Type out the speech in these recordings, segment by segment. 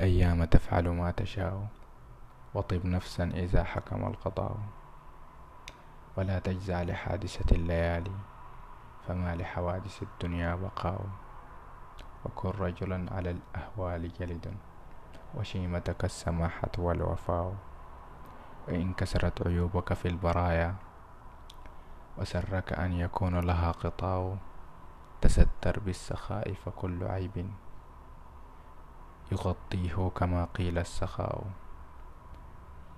الأيام تفعل ما تشاء وطب نفسا إذا حكم القضاء. ولا تجزع لحادثة الليالي فما لحوادث الدنيا بقاء وكن رجلا على الأهوال جلد وشيمتك السماحة والوفاء. وإن كسرت عيوبك في البرايا وسرك أن يكون لها قطاع تستر بالسخاء فكل عيب. يغطيه كما قيل السخاء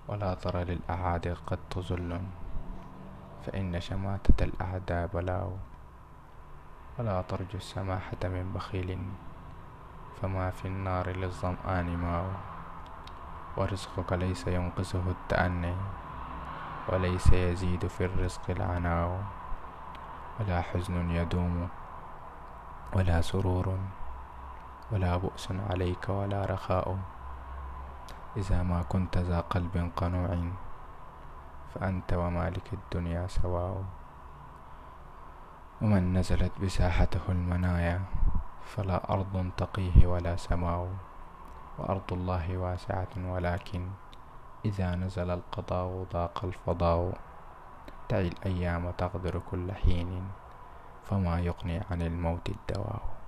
ولا تر للأعادي قد تظل فإن شماتة الأعداء بلاء ولا ترجو السماحة من بخيل فما في النار للظمآن ماء ورزقك ليس ينقصه التأني وليس يزيد في الرزق العناء ولا حزن يدوم ولا سرور ولا بؤس عليك ولا رخاء. إذا ما كنت ذا قلب قنوع فأنت ومالك الدنيا سواء. ومن نزلت بساحته المنايا فلا أرض تقيه ولا سماء. وأرض الله واسعة ولكن إذا نزل القضاء ضاق الفضاء. تعي الأيام تغدر كل حين فما يغني عن الموت الدواء.